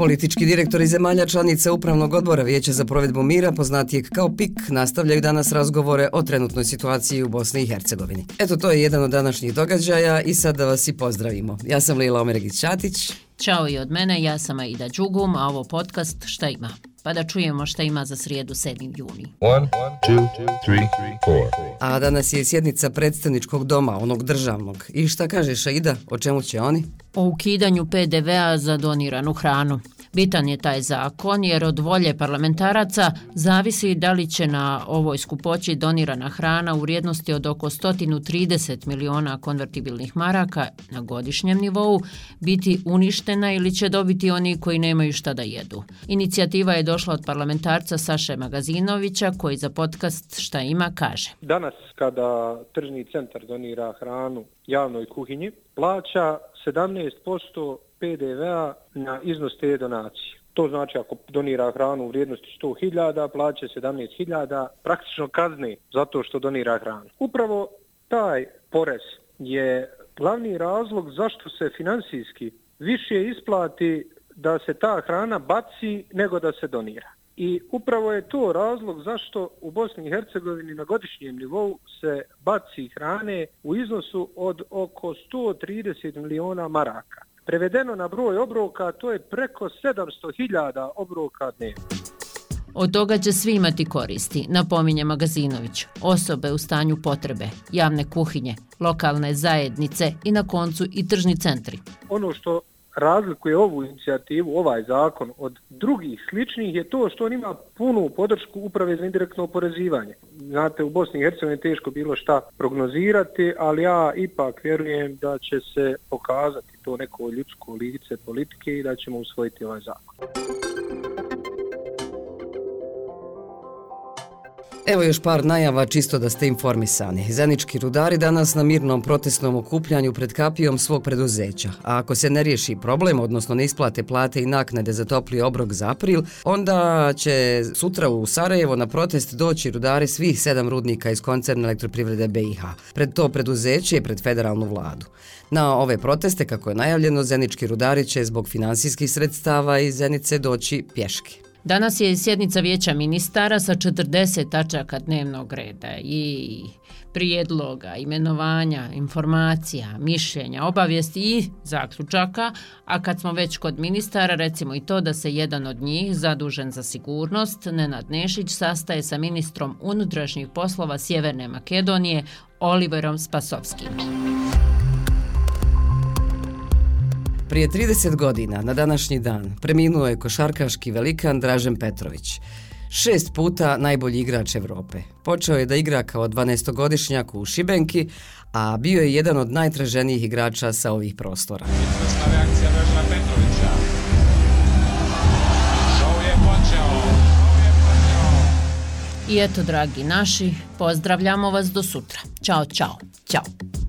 Politički direktori zemalja članica Upravnog odbora Vijeća za provedbu mira, poznatijeg kao PIK, nastavljaju danas razgovore o trenutnoj situaciji u Bosni i Hercegovini. Eto, to je jedan od današnjih događaja i sad da vas i pozdravimo. Ja sam Lila Omeregić-Ćatić. Ćao i od mene, ja sam Aida Đugum, a ovo podcast Šta ima? Pa da čujemo šta ima za srijedu 7. juni. One, two, three, a danas je sjednica predstavničkog doma, onog državnog. I šta kažeš, Aida, o čemu će oni? O ukidanju PDV-a za doniranu hranu. Bitan je taj zakon jer od volje parlamentaraca zavisi da li će na ovoj skupoći donirana hrana u vrijednosti od oko 130 miliona konvertibilnih maraka na godišnjem nivou biti uništena ili će dobiti oni koji nemaju šta da jedu. Inicijativa je došla od parlamentarca Saše Magazinovića koji za podcast Šta ima kaže. Danas kada tržni centar donira hranu javnoj kuhinji plaća 17% PDV-a na iznos te donacije. To znači ako donira hranu u vrijednosti 100.000, plaće 17.000, praktično kazne zato što donira hranu. Upravo taj porez je glavni razlog zašto se finansijski više isplati da se ta hrana baci nego da se donira. I upravo je to razlog zašto u Bosni i Hercegovini na godišnjem nivou se baci hrane u iznosu od oko 130 miliona maraka. Prevedeno na broj obroka, to je preko 700.000 obroka dnevno. Od toga će svi imati koristi, napominje Magazinović. Osobe u stanju potrebe, javne kuhinje, lokalne zajednice i na koncu i tržni centri. Ono što razlikuje ovu inicijativu, ovaj zakon od drugih sličnih je to što on ima punu podršku uprave za indirektno oporezivanje. Znate, u Bosni i Hercegovini teško bilo šta prognozirati, ali ja ipak vjerujem da će se pokazati to neko ljudsko lice politike i da ćemo usvojiti ovaj zakon. Evo još par najava čisto da ste informisani. Zenički rudari danas na mirnom protestnom okupljanju pred kapijom svog preduzeća. A ako se ne riješi problem, odnosno ne isplate plate i naknade za topli obrok za april, onda će sutra u Sarajevo na protest doći rudari svih sedam rudnika iz koncerna elektroprivrede BiH. Pred to preduzeće i pred federalnu vladu. Na ove proteste, kako je najavljeno, Zenički rudari će zbog finansijskih sredstava iz Zenice doći pješke. Danas je sjednica vijeća ministara sa 40 tačaka dnevnog reda i prijedloga, imenovanja, informacija, mišljenja, obavijesti i zaključaka, a kad smo već kod ministara, recimo i to da se jedan od njih, zadužen za sigurnost, Nenad Nešić, sastaje sa ministrom unutrašnjih poslova Sjeverne Makedonije, Oliverom Spasovskim. Prije 30 godina, na današnji dan, preminuo je košarkaški velikan Dražen Petrović. Šest puta najbolji igrač Evrope. Počeo je da igra kao 12-godišnjak u Šibenki, a bio je jedan od najtraženijih igrača sa ovih prostora. I eto, dragi naši, pozdravljamo vas do sutra. Ćao, čao, čao.